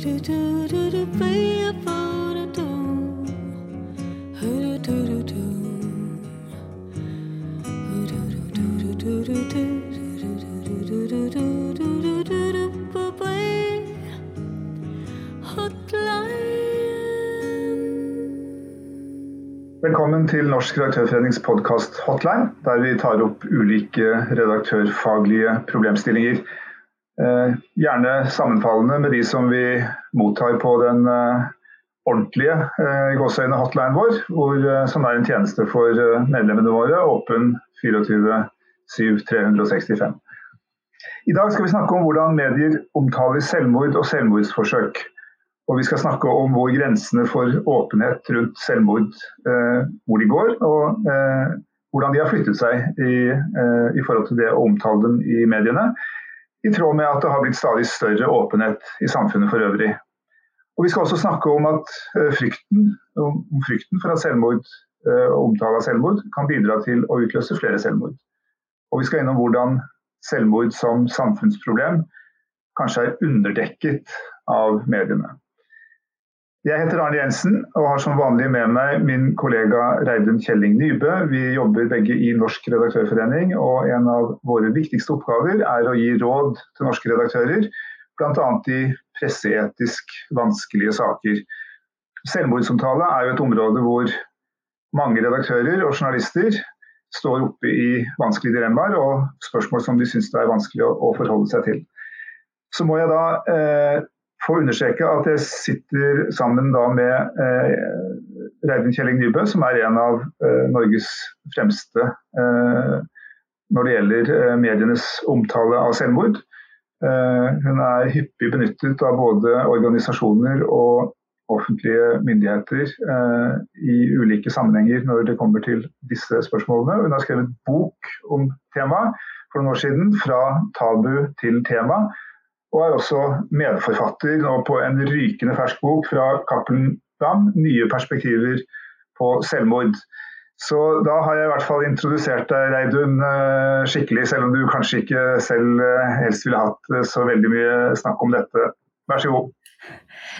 do do do do Velkommen til Norsk redaktørforenings podkast Hotline, der vi tar opp ulike redaktørfaglige problemstillinger. Eh, gjerne sammenfallende med de som vi mottar på den eh, ordentlige eh, gåseøyne hotline vår, hvor, som er en tjeneste for medlemmene våre, åpen 24-7-365. I dag skal vi snakke om hvordan medier omtaler selvmord og selvmordsforsøk. Og vi skal snakke om hvor grensene for åpenhet rundt selvmord eh, hvor de går, og eh, hvordan de har flyttet seg i, eh, i, forhold til det å omtale dem i mediene. I tråd med at det har blitt stadig større åpenhet i samfunnet for øvrig. Og Vi skal også snakke om at frykten, om frykten for at selvmord og omtale av selvmord kan bidra til å utløse flere selvmord. Og Vi skal innom hvordan selvmord som samfunnsproblem kanskje er underdekket av mediene. Jeg heter Arne Jensen og har som vanlig med meg min kollega Reidun Kjelling Nybø. Vi jobber begge i Norsk redaktørforening, og en av våre viktigste oppgaver er å gi råd til norske redaktører, bl.a. i presseetisk vanskelige saker. Selvmordsomtale er jo et område hvor mange redaktører og journalister står oppe i vanskelige dilemmaer og spørsmål som de syns det er vanskelig å, forholde seg til. Så må jeg da eh, få understreke at jeg sitter sammen med eh, Reidun Kjelling Nybø, som er en av eh, Norges fremste eh, når det gjelder eh, medienes omtale av selvmord. Eh, hun er hyppig benyttet av både organisasjoner og offentlige myndigheter eh, i ulike sammenhenger når det kommer til disse spørsmålene. Hun har skrevet bok om temaet for noen år siden, 'Fra tabu til tema', og er også medforfatter på en rykende fersk bok fra Cappelen Dam, 'Nye perspektiver på selvmord'. Så da har jeg i hvert fall introdusert deg, Reidun, eh, skikkelig, selv om du kanskje ikke selv eh, helst ville hatt eh, så veldig mye snakk om dette. Vær så god.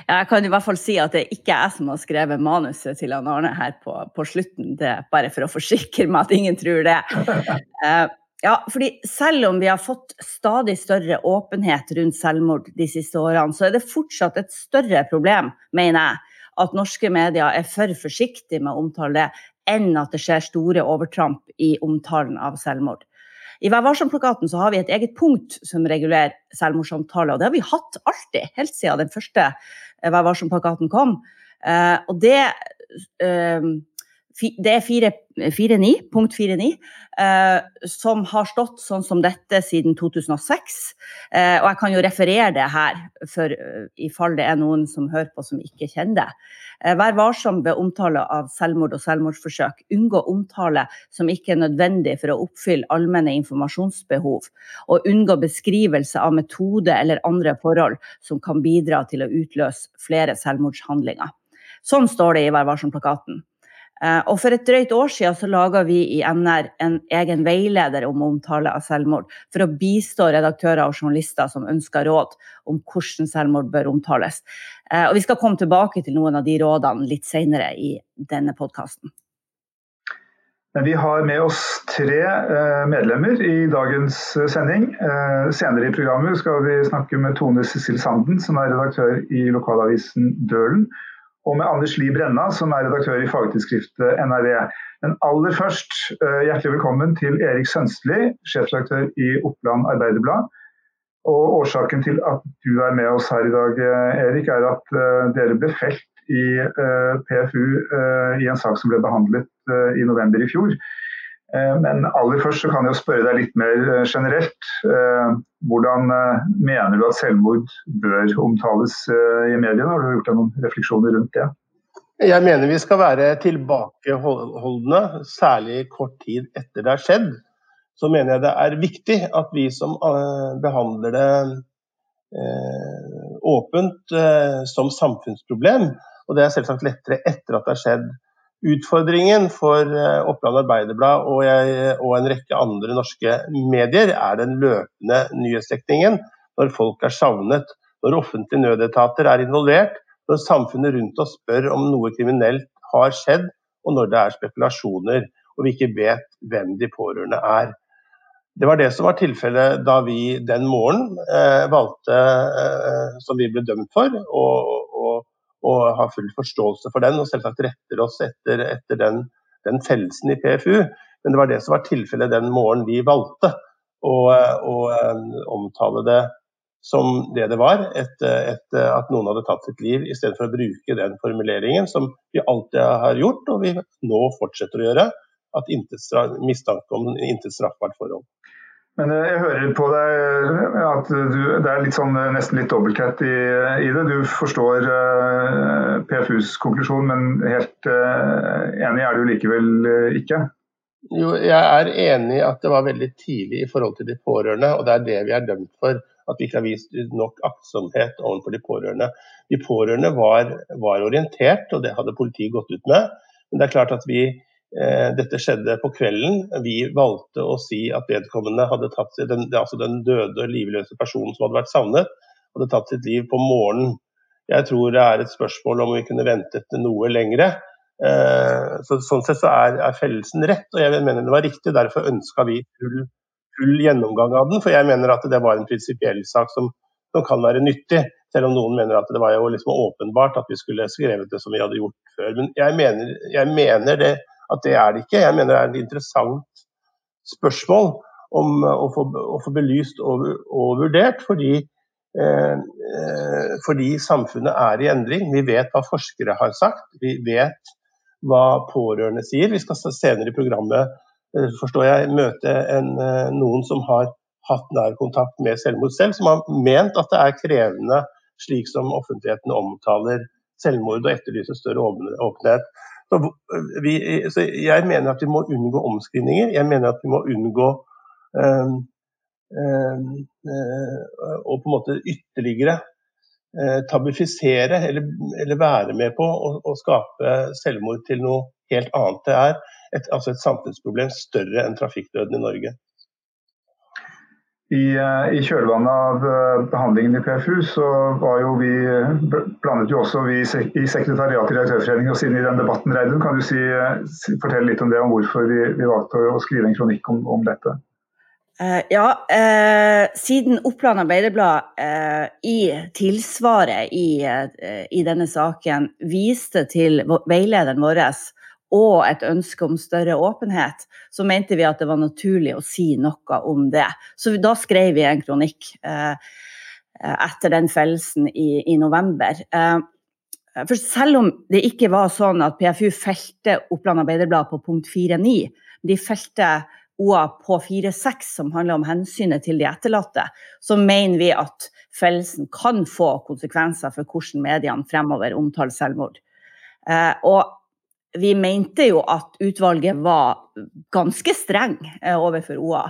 Ja, jeg kan i hvert fall si at det er ikke jeg som har skrevet manuset til Arne her på, på, slutten. Det er bare for å forsikre meg at ingen tror det. Ja, fordi selv om vi har fått stadig større åpenhet rundt selvmord de siste årene, så er det fortsatt et større problem, mener jeg, at norske medier er for forsiktige med å omtale det, enn at det skjer store overtramp i omtalen av selvmord. I Vær varsom-plakaten har vi et eget punkt som regulerer selvmordssamtaler. og det har vi hatt alltid, helt siden den første Vær varsom-plakaten kom. Eh, og det eh, det er 4.9, punkt 4.9, eh, som har stått sånn som dette siden 2006. Eh, og jeg kan jo referere det her, for uh, i fall det er noen som hører på som ikke kjenner det. Eh, vær varsom ved omtale av selvmord og selvmordsforsøk. Unngå omtale som ikke er nødvendig for å oppfylle allmenne informasjonsbehov. Og unngå beskrivelse av metode eller andre forhold som kan bidra til å utløse flere selvmordshandlinger. Sånn står det i Vær varsom-plakaten. Eh, og For et drøyt år siden så laga vi i NR en egen veileder om omtale av selvmord, for å bistå redaktører og journalister som ønsker råd om hvordan selvmord bør omtales. Eh, og Vi skal komme tilbake til noen av de rådene litt senere i denne podkasten. Vi har med oss tre eh, medlemmer i dagens sending. Senere i programmet skal vi snakke med Tone Cecil Sanden, som er redaktør i lokalavisen Dølen og med Anders Lie Brenna, som er redaktør i fagtidsskriftet NRV. Men aller først, eh, hjertelig velkommen til Erik Sønstli, sjefredaktør i Oppland Arbeiderblad. Og Årsaken til at du er med oss her i dag, eh, Erik, er at eh, dere ble felt i PFU i en sak som ble behandlet i november i fjor. Eh, men aller først så kan jeg spørre deg litt mer eh, generelt. Eh, hvordan mener du at selvmord bør omtales i mediene? Har du gjort deg noen refleksjoner rundt det? Jeg mener vi skal være tilbakeholdne, særlig kort tid etter det har skjedd. Så mener jeg det er viktig at vi som behandler det åpent som samfunnsproblem, og det er selvsagt lettere etter at det har skjedd, Utfordringen for eh, Oppland Arbeiderblad og, jeg, og, en rekke andre norske medier er den løpende nyhetsdekningen når folk er savnet, når offentlige nødetater er involvert, når samfunnet rundt oss spør om noe kriminelt har skjedd, og når det er spekulasjoner og vi ikke vet hvem de pårørende er. Det var det som var tilfellet da vi den morgenen eh, valgte, eh, som vi ble dømt for, og, og har full forståelse for den, og selvsagt retter oss etter, etter den, den, fellelsen i PFU. Men det var det som var tilfellet den morgenen vi valgte å, å um, omtale det som det det var, et, et, at noen hadde tatt sitt liv, istedenfor å bruke den formuleringen som vi alltid har gjort, og vi nå fortsetter å gjøre, at mistanke om intet straffbart forhold. Men eh, jeg hører på deg at du, det er litt sånn, eh, nesten litt dobbelthet i, i, det. Du forstår uh, PFUs konklusjon, men helt uh, enig er du likevel ikke? Jo, jeg er enig i at det var veldig tidlig i forhold til de pårørende, og det er det vi er dømt for. At vi ikke har vist nok aktsomhet overfor de pårørende. De pårørende var, var orientert, og det hadde politiet gått ut med. Men det er klart at vi Eh, dette skjedde på kvelden. Vi valgte å si at vedkommende hadde tatt sitt, den, altså den døde, livløse personen som hadde vært savnet, hadde tatt sitt liv på morgenen. Jeg tror det er et spørsmål om vi kunne ventet noe lengre. Eh, så, sånn sett så er, er, fellelsen rett, og jeg mener det var riktig. Derfor ønska vi full, full, gjennomgang av den, for jeg mener at det var en prinsipiell sak som, som, kan være nyttig. Selv om noen mener at det var jo liksom åpenbart at vi skulle skrevet det som vi hadde gjort før. Men jeg mener, jeg mener det at det er det ikke. Jeg mener det er et interessant spørsmål om å få, å få belyst og, og, vurdert, fordi, eh, eh, fordi samfunnet er i endring. Vi vet hva forskere har sagt, vi vet hva pårørende sier. Vi skal senere i programmet eh, forstår jeg, møte en, eh, noen som har hatt nær kontakt med selvmord selv, som har ment at det er krevende, slik som offentligheten omtaler selvmord og etterlyser større åpenhet. Så, vi, så jeg mener at vi må unngå omskrivninger. Jeg mener at vi må unngå øh, øh, å på en måte ytterligere øh, tabufisere eller, eller, være med på å, å, skape selvmord til noe helt annet. Det er et, altså et samfunnsproblem større enn trafikkdøden i Norge. I, eh, I, kjølvannet av eh, behandlingen i PFU så var jo vi, blandet jo også vi i sekretariatet i Redaktørforeningen oss inn i den debatten. Reidun, kan du si, fortelle litt om det, om hvorfor vi, vi valgte å skrive en kronikk om, om dette? Eh, ja, eh, siden Oppland Arbeiderblad eh, i tilsvaret i, i, denne saken viste til veilederen vår og et ønske om større åpenhet, så mente vi at det var naturlig å si noe om det. Så da skrev vi en kronikk eh, etter den fellelsen i, i november. Eh, for selv om det ikke var sånn at PFU felte Oppland Arbeiderblad på punkt 4.9, de felte OA på 4.6, som handler om hensynet til de etterlatte, så mener vi at fellelsen kan få konsekvenser for hvordan mediene fremover omtaler selvmord. Eh, og vi mente jo at utvalget var ganske streng eh, overfor OA.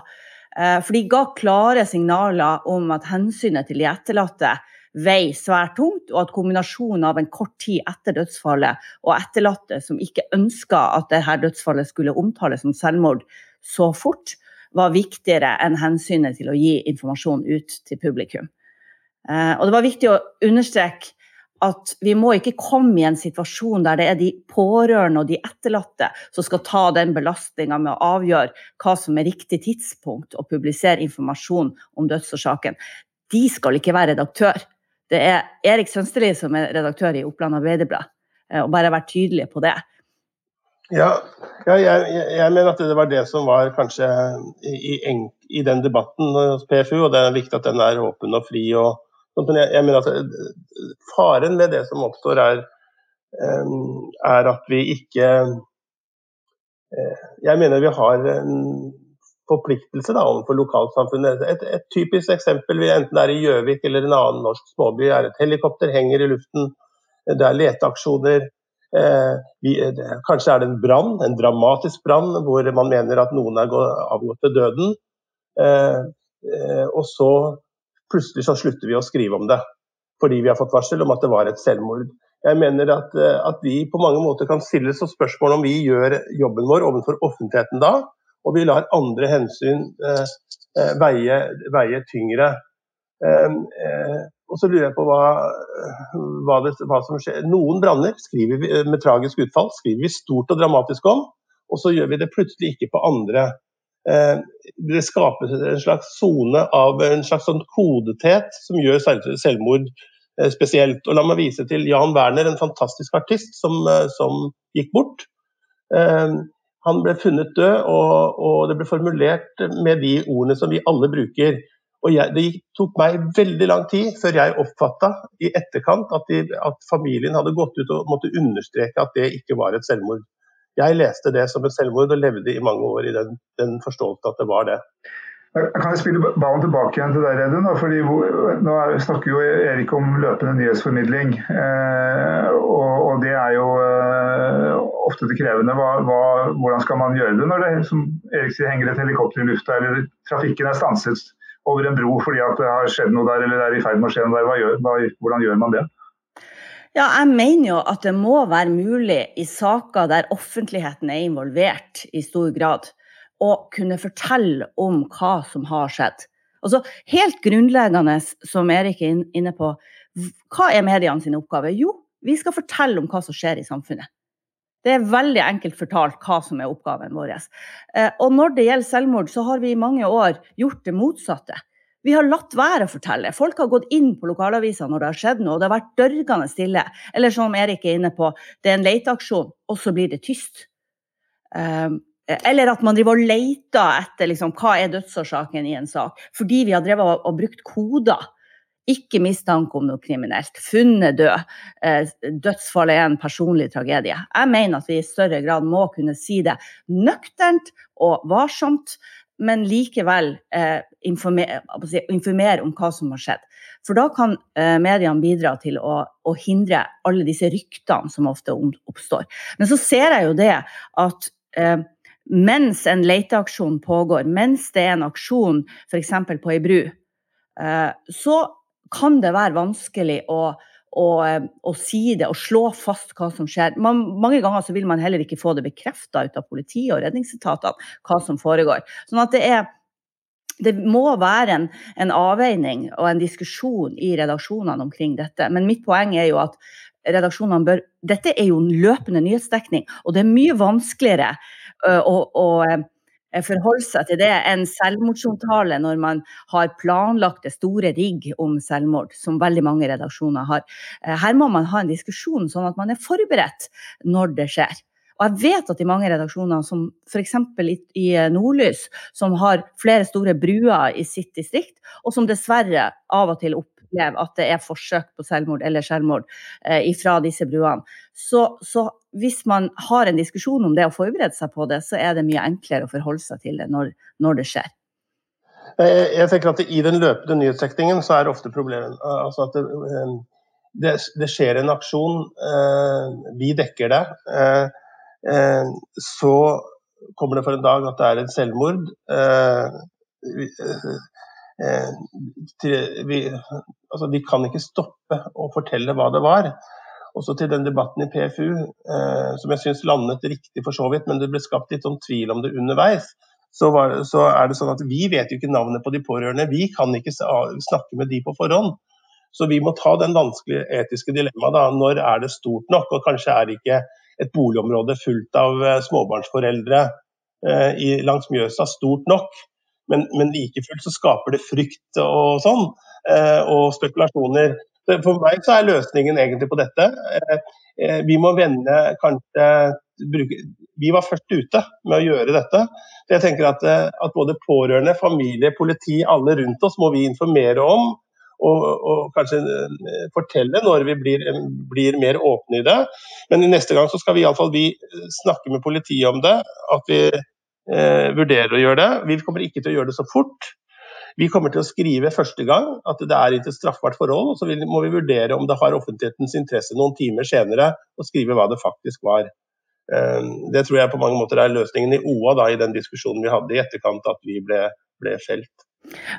Eh, for de ga klare signaler om at hensynet til de etterlatte veier svært tungt, og at kombinasjonen av en kort tid etter dødsfallet og etterlatte som ikke ønska at dette dødsfallet skulle omtales som selvmord så fort, var viktigere enn hensynet til å gi informasjon ut til publikum. Eh, og det var viktig å understreke at vi må ikke komme i en situasjon der det er de pårørende og de etterlatte som skal ta den belastninga med å avgjøre hva som er riktig tidspunkt å publisere informasjon om dødsårsaken. De skal ikke være redaktør. Det er Erik Sønsteli som er redaktør i Oppland Arbeiderblad, eh, og bare være tydelig på det. Ja, ja jeg, jeg, mener at det var det som var kanskje i, i, i den debatten hos PFU, og det er viktig at den er åpen og fri. og Sånn jeg, jeg mener at eh, Faren med det som oppstår, er, eh, er at vi ikke eh, Jeg mener vi har en forpliktelse da, overfor lokalsamfunnet. Et, et, typisk eksempel, enten det er i Gjøvik eller en annen norsk småby, er et helikopter henger i luften. Det er leteaksjoner. Eh, vi, det, kanskje er det en brann, en dramatisk brann, hvor man mener at noen er avgått til døden. Eh, eh, og så plutselig så slutter vi å skrive om det. Fordi vi har fått varsel om at det var et selvmord. Jeg mener at, at vi på mange måter kan stille oss spørsmål om vi gjør jobben vår overfor offentligheten da, og vi lar andre hensyn eh, eh veie, veie, tyngre. Eh, eh, og så lurer jeg på hva, hva, det, hva som skjer. Noen branner skriver vi, med tragisk utfall skriver vi stort og dramatisk om, og så gjør vi det plutselig ikke på andre. Eh, det skapes en slags sone av en slags sånn kodethet som gjør selvmord eh, spesielt. Og La meg vise til Jan Werner, en fantastisk artist som, som gikk bort. Han ble funnet død, og, og, det ble formulert med de ordene som vi alle bruker. Og jeg, Det tok meg veldig lang tid før jeg oppfatta i etterkant at, de, at, familien hadde gått ut og måtte understreke at det ikke var et selvmord. Jeg leste det som et selvmord og levde i mange år i den, den forståelsen at det var det. Kan jeg spille ballen tilbake igjen til deg, Redun? Nå snakker jo Erik om løpende nyhetsformidling. Eh, og, det er jo eh, ofte det krevende. Hvordan skal man gjøre det når det som Erik sier, henger et helikopter i lufta, eller trafikken er stanset over en bro fordi det har skjedd noe der, eller det er i ferd med å skje noe der. Hvordan gjør man det? Ja, jeg mener jo at det må være mulig i saker der offentligheten er involvert i stor grad å kunne fortelle om hva som har skjedd. Altså, helt grunnleggende, som Erik er inne på, hva er mediene sin oppgave? Jo, vi skal fortelle om hva som skjer i samfunnet. Det er veldig enkelt fortalt hva som er oppgaven vår. Eh, og når det gjelder selvmord, så har vi i mange år gjort det motsatte. Vi har latt være å fortelle. Folk har gått inn på lokalaviser når det har skjedd noe, og det har vært dørgende stille. Eller som Erik er inne på, det er en leteaksjon, og så blir det tyst. Um, eller at man driver og leter etter liksom, hva er dødsårsaken i en sak. Fordi vi har drevet og, og brukt koder. Ikke mistanke om noe kriminelt. Funnet død. Eh, dødsfallet er en personlig tragedie. Jeg mener at vi i større grad må kunne si det nøkternt og varsomt, men likevel eh, informere, informere, om hva som har skjedd. For da kan eh, mediene bidra til å, å, hindre alle disse ryktene som ofte oppstår. Men så ser jeg jo det at eh, mens en leteaksjon pågår, mens det er en aksjon f.eks. på ei bru, eh, så kan det være vanskelig å, å, å, si det og slå fast hva som skjer. Man, mange ganger så vil man heller ikke få det bekrefta ut av politiet og redningsetatene hva som foregår. Sånn at det er det må være en, en, avveining og en diskusjon i redaksjonene omkring dette. Men mitt poeng er jo at redaksjonene bør Dette er jo en løpende nyhetsdekning, og det er mye vanskeligere å, å forholde seg til det enn selvmordsomtale når man har planlagt det store rigg om selvmord, som veldig mange redaksjoner har. Her må man ha en diskusjon, sånn at man er forberedt når det skjer. Og jeg vet at i mange redaksjoner, som f.eks. I, i Nordlys, som har flere store bruer i sitt distrikt, og som dessverre av og til opp opplever at det er forsøk på selvmord eller selvmord eh, fra disse bruene. Så, så, hvis man har en diskusjon om det og forbereder seg på det, så er det mye enklere å forholde seg til det når, når det skjer. Eh, jeg tenker at I den løpende nyhetsdekningen så er ofte problemet altså at det, eh, det, det, skjer en aksjon, eh, vi dekker det. Så kommer det for en dag at det er et selvmord. Vi, altså, vi kan ikke stoppe å fortelle hva det var. Også til den debatten i PFU, eh, som jeg syns landet riktig for så vidt, men det ble skapt litt sånn tvil om det underveis. Så, var, så, er det sånn at Vi vet jo ikke navnet på de pårørende, vi kan ikke snakke med de på forhånd. Så vi må ta den vanskelige etiske dilemmaet. da, Når er det stort nok? Og kanskje er det ikke et boligområde fullt av eh, småbarnsforeldre eh, i, langs Mjøsa stort nok. Men, men like fullt så skaper det frykt og sånn. Eh, og spekulasjoner. For meg så er løsningen egentlig på dette eh, eh, Vi må vende kanskje bruke, Vi var først ute med å gjøre dette. Så jeg tenker at, at, både pårørende, familie, politi, alle rundt oss må vi informere om. Og, og kanskje fortelle når vi blir, blir, mer åpne i det. Men neste gang så skal vi iallfall snakke med politiet om det. At vi vurderer å gjøre det. Vi kommer ikke til å gjøre det så fort. Vi kommer til å skrive første gang at det er ikke et straffbart forhold, og så må vi vurdere om det har offentlighetens interesse noen timer senere å skrive hva det faktisk var. Ehm, det tror jeg på mange måter er løsningen i OA da, i den diskusjonen vi hadde i etterkant at vi ble, ble felt.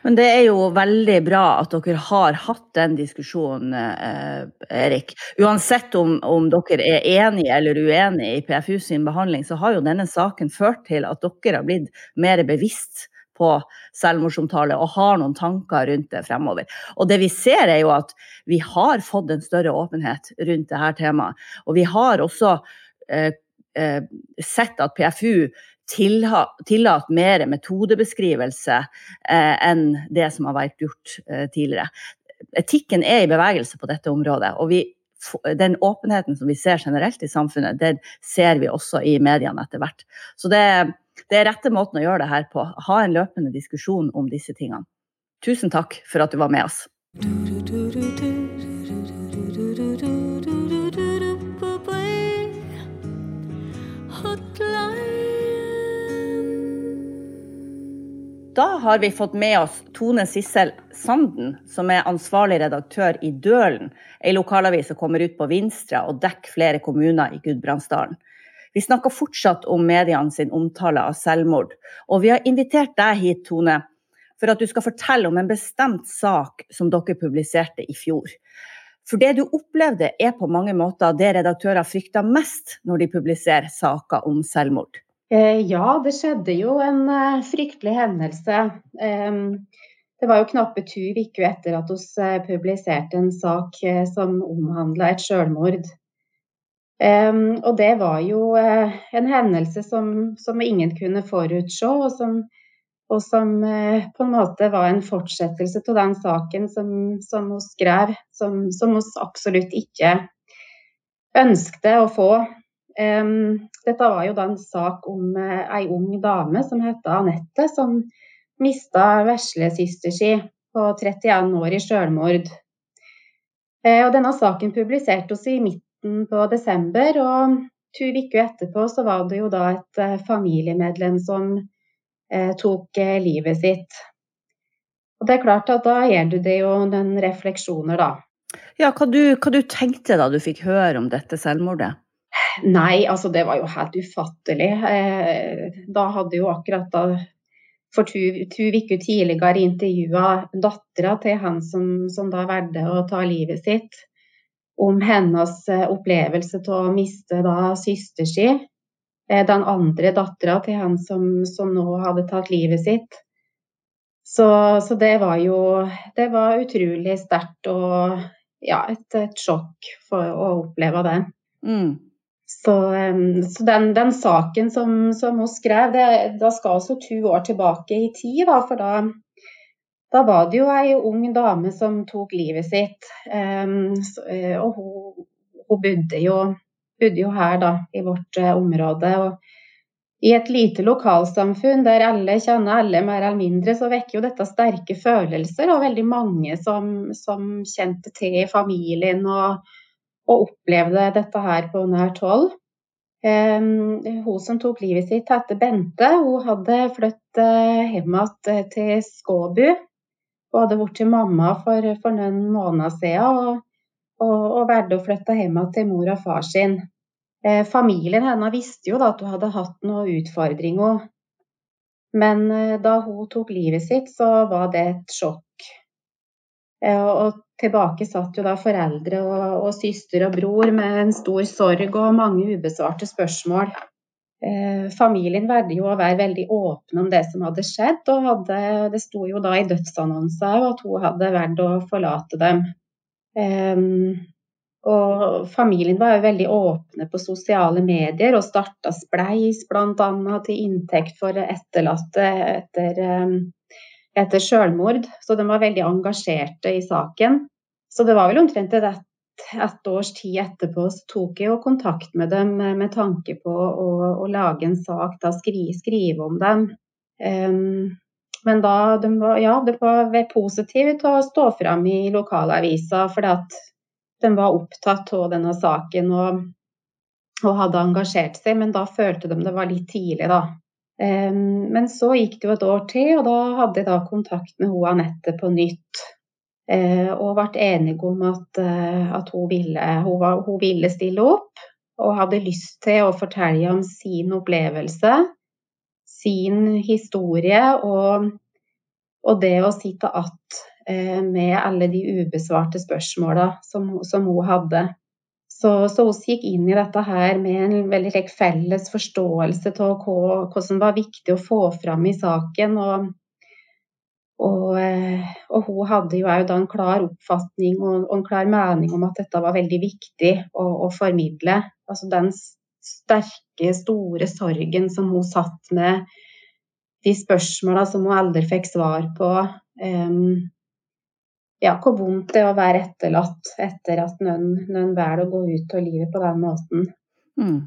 Men det er jo veldig bra at dere har hatt den diskusjonen, eh, Erik. Uansett om, om, dere er enige eller uenige i PFU sin behandling, så har jo denne saken ført til at dere har blitt mer bevisst på selvmordsomtale og har noen tanker rundt det fremover. Og det vi ser er jo at vi har fått en større åpenhet rundt dette temaet. Og vi har også eh, eh, sett at PFU tillater mer metodebeskrivelse eh, enn det som har vært gjort eh, tidligere. Etikken er i bevegelse på dette området. og vi, den åpenheten som vi ser generelt i samfunnet, det ser vi også i mediene etter hvert. Så det, det er rette måten å gjøre det her på. Ha en løpende diskusjon om disse tingene. Tusen takk for at du var med oss. Da har vi fått med oss Tone Sissel Sanden, som er ansvarlig redaktør i Dølen, ei lokalavis som kommer ut på Vinstra og dekker flere kommuner i Gudbrandsdalen. Vi snakker fortsatt om mediene sin omtale av selvmord, og vi har invitert deg hit, Tone, for at du skal fortelle om en bestemt sak som dere publiserte i fjor. For det du opplevde er på mange måter det redaktører frykter mest når de publiserer saker om selvmord. Eh, ja, det skjedde jo en eh, fryktelig hendelse. Det var jo knappe to uker etter at vi eh, publiserte en sak som omhandla et selvmord. Og det var jo en hendelse som, som ingen kunne forutse, og som, og som, på en måte var en fortsettelse av den saken som, som hun skrev, som, hun absolutt ikke ønskte å få. Dette var jo da en sak om uh, ei ung dame som heter Anette, som mista veslesøster si på 31 år i selvmord. Uh, og denne saken publiserte oss i midten på desember, og to uker etterpå så var det jo da et uh, familiemedlem som tok livet sitt. Og det er klart at da gjør du det jo den refleksjoner, da. Ja, hva du, hva du tenkte da du fikk høre om dette selvmordet? Nei, altså det var jo helt ufattelig. Eh, da hadde jo akkurat da for to uker tidligere intervjua dattera til han som, som da valgte å ta livet sitt, om hennes eh, opplevelse av å miste da søster si. Eh, den andre dattera til han som, som, nå hadde tatt livet sitt. Så, så det var jo Det var utrolig sterkt og ja, et, et sjokk for å oppleve det. Mm. Så, så den, den, saken som, som, hun skrev, det, da skal altså to år tilbake i tid. Da, for da, da var det jo ei ung dame som tok livet sitt. Um, og hun, hun bodde, jo, bodde, jo, her da, i vårt uh, område. og i et lite lokalsamfunn der alle kjenner alle mer eller mindre, så vekker jo dette sterke følelser. Og veldig mange som, som kjente til familien og, og opplevde dette her på nært hold. Hun som tok livet sitt, heter Bente. Hun hadde flyttet eh, hjem igjen til Skåbu. Hun hadde blitt til mamma for, for, noen måneder siden og, og, og valgte å flytte hjem til mor og far sin. Eh, familien hennes visste jo da at hun hadde hatt noen utfordringer. Men eh, da hun tok livet sitt, så var det et sjokk. Og tilbake satt jo da foreldre og, og søster og bror med en stor sorg og mange ubesvarte spørsmål. Eh, familien valgte jo å være veldig åpne om det som hadde skjedd, og hadde, det sto jo da i dødsannonsen at hun hadde valgt å forlate dem. Eh, og familien var jo veldig åpne på sosiale medier og starta Spleis bl.a. til inntekt for etterlatte etter, eh, etter selvmord. Så de var veldig engasjerte i saken. Så det var vel omtrent et, et års tid etterpå så tok jeg jo kontakt med dem med tanke på å, å lage en sak, da skrive, skrive om dem. Um, men da de var, ja, det var positivt å stå fram i lokalavisa, fordi at de var opptatt av denne saken og, og, hadde engasjert seg. Men da følte de det var litt tidlig, da. Um, men så gikk det jo et år til, og da hadde jeg da kontakt med hun Anette på nytt. Eh, og ble enige om at, eh, at hun, ville, hun, hun, ville, stille opp. Og hadde lyst til å fortelle om sin opplevelse, sin historie. Og og det å sitte att eh, med alle de ubesvarte spørsmåla som, som, hun hadde. Så, så hun gikk inn i dette her med en veldig felles forståelse av hva, hva, som var viktig å få fram i saken. Og, og, eh, og hun hadde jo òg en klar oppfatning og, og, en klar mening om at dette var veldig viktig å, å formidle. Altså den sterke, store sorgen som hun satt med de spørsmåla som hun aldri fikk svar på. Um, ja, hvor vondt det er å være etterlatt etter at noen, noen velger å gå ut av livet på den måten. Mm.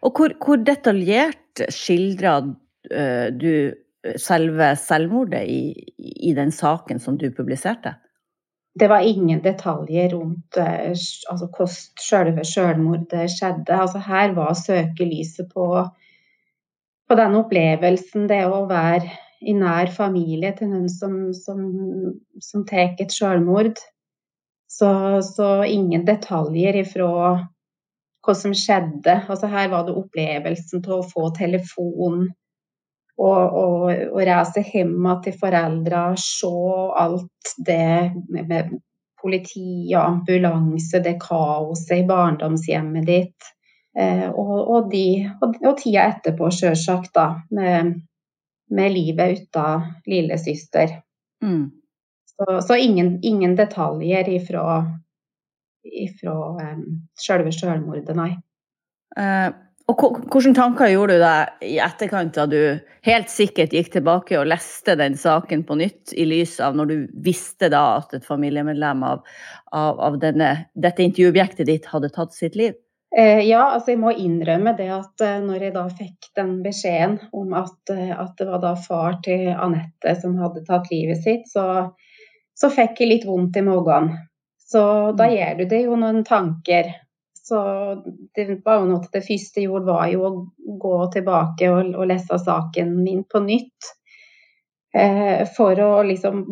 Og hvor, hvor, detaljert skildrer eh, du selve selvmordet i, i, den saken som du publiserte? Det var ingen detaljer rundt uh, altså hvordan selve selvmordet skjedde. Altså, her var søkelyset på på den opplevelsen det å være i nær familie til noen som, som, som tar et selvmord. Så, så, ingen detaljer ifra hva som skjedde. Altså her var det opplevelsen til å få telefon og, og, og reise hjem til foreldre, se alt det med, politi og ambulanse, det kaoset i barndomshjemmet ditt. Eh, og, og, de, og, og, tida etterpå, sjølsagt, da, med, med livet uta lillesøster. Mm. Så, så ingen, ingen, detaljer ifra, ifra um, selve selvmordet, nei. Uh, og Hvilke tanker gjorde du deg i etterkant da du helt sikkert gikk tilbake og leste den saken på nytt, i lys av når du visste da at et familiemedlem av, av, av denne, dette intervjuobjektet ditt hadde tatt sitt liv? Eh, ja, altså jeg må innrømme det at eh, når jeg da fikk den beskjeden om at, eh, at det var da far til Anette som hadde tatt livet sitt, så, så fikk jeg litt vondt i magen. Så da mm. gjør du det jo noen tanker. Så det var jo noe det første jeg gjorde, var jo å gå tilbake og, og lese saken min på nytt. Eh, for å liksom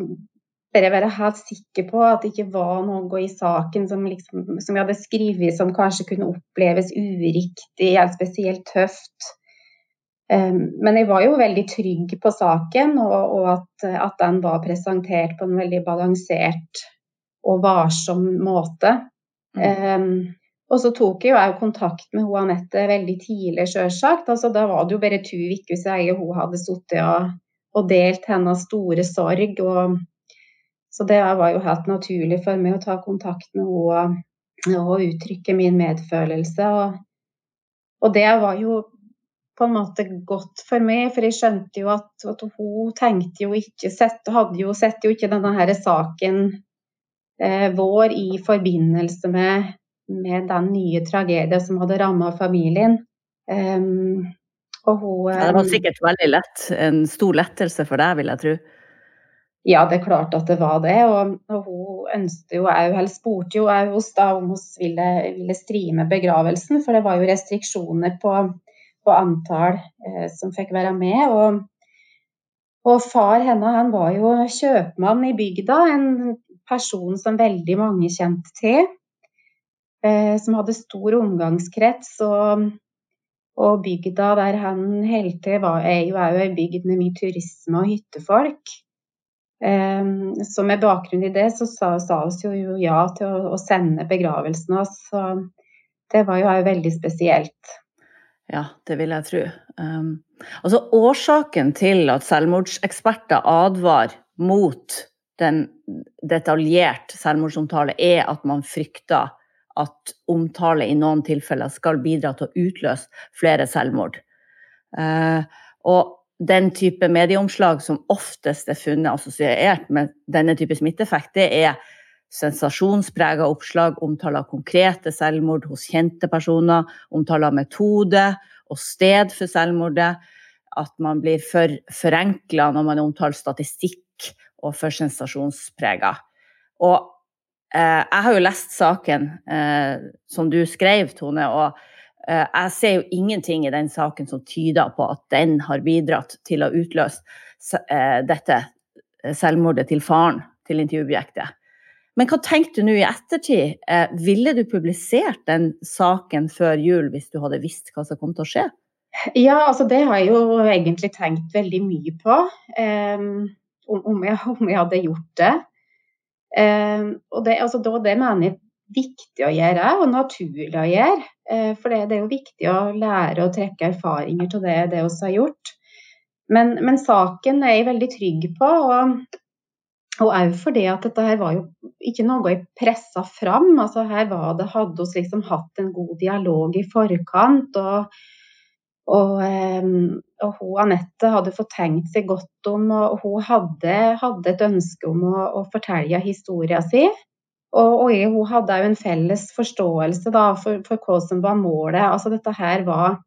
bare være helt sikker på at det ikke var noe i saken som, liksom, som jeg hadde skrevet som kanskje kunne oppleves uriktig eller spesielt tøft. Um, men jeg var jo veldig trygg på saken, og, og at, at, den var presentert på en veldig balansert og varsom måte. Mm. Um, og så tok jeg jo kontakt med hun Anette veldig tidlig, sjølsagt. Altså, da var det jo bare to uker siden hun hadde sittet og, og delt hennes store sorg. og så det var jo helt naturlig for meg å ta kontakt med henne og uttrykke min medfølelse. Og, og, det var jo på en måte godt for meg, for jeg skjønte jo at, at hun tenkte jo ikke sett, hadde jo sett jo ikke denne her saken eh, vår i forbindelse med, med, den nye tragedien som hadde ramma familien. Um, og hun, ja, det var sikkert veldig lett, en stor lettelse for deg, vil jeg tro. Ja, det er klart at det var det. Og, og hun ønsket jo òg, eller spurte jo òg da om hun ville, ville streame begravelsen, for det var jo restriksjoner på, på antall eh, som fikk være med. Og, og far henne han var jo kjøpmann i bygda, en person som veldig mange kjente til. Eh, som hadde stor omgangskrets. Og, og bygda der han holdt til, er jo òg ei bygd med mye turisme og hyttefolk. Ehm, så med bakgrunn i det så sa, sa oss jo ja til å sende begravelsen hans. Så det var jo veldig spesielt. Ja, det vil jeg tro. Um, altså årsaken til at selvmordseksperter advarer mot den detaljert selvmordsomtale, er at man frykter at omtale i noen tilfeller skal bidra til å utløse flere selvmord. Uh, og den type medieomslag som oftest er funnet assosiert med denne type smitteeffekt, det er sensasjonsprega oppslag, omtaler av konkrete selvmord hos kjente personer, omtaler av metode og sted for selvmordet. At man blir for forenkla når man omtaler statistikk og for sensasjonsprega. Og eh, jeg har jo lest saken eh, som du skrev, Tone. og jeg ser jo ingenting i den saken som tyder på at den har bidratt til å utløse eh, dette eh, selvmordet til faren til intervjuobjektet. Men hva tenkte du nå i ettertid? Ville du publisert den saken før jul hvis du hadde visst hva som kom til å skje? Ja, altså det har jeg jo egentlig tenkt veldig mye på. Um, om, jeg, om jeg, hadde gjort det. Um, og det, altså, det, mener jeg viktig å gjøre, og naturlig å gjøre. Eh, for det, er jo viktig å lære og trekke erfaringer til det, det vi har gjort. Men, men, saken er jeg veldig trygg på. og og òg fordi at dette her var jo ikke noe jeg pressa fram. altså Her var det, hadde vi liksom hatt en god dialog i forkant. og og, ehm, og hun Anette hadde fått tenkt seg godt om, og hun hadde, hadde et ønske om å, å fortelle historien sin. Og, og hun hadde jo en felles forståelse da, for, for, hva som var målet. Altså Dette her var,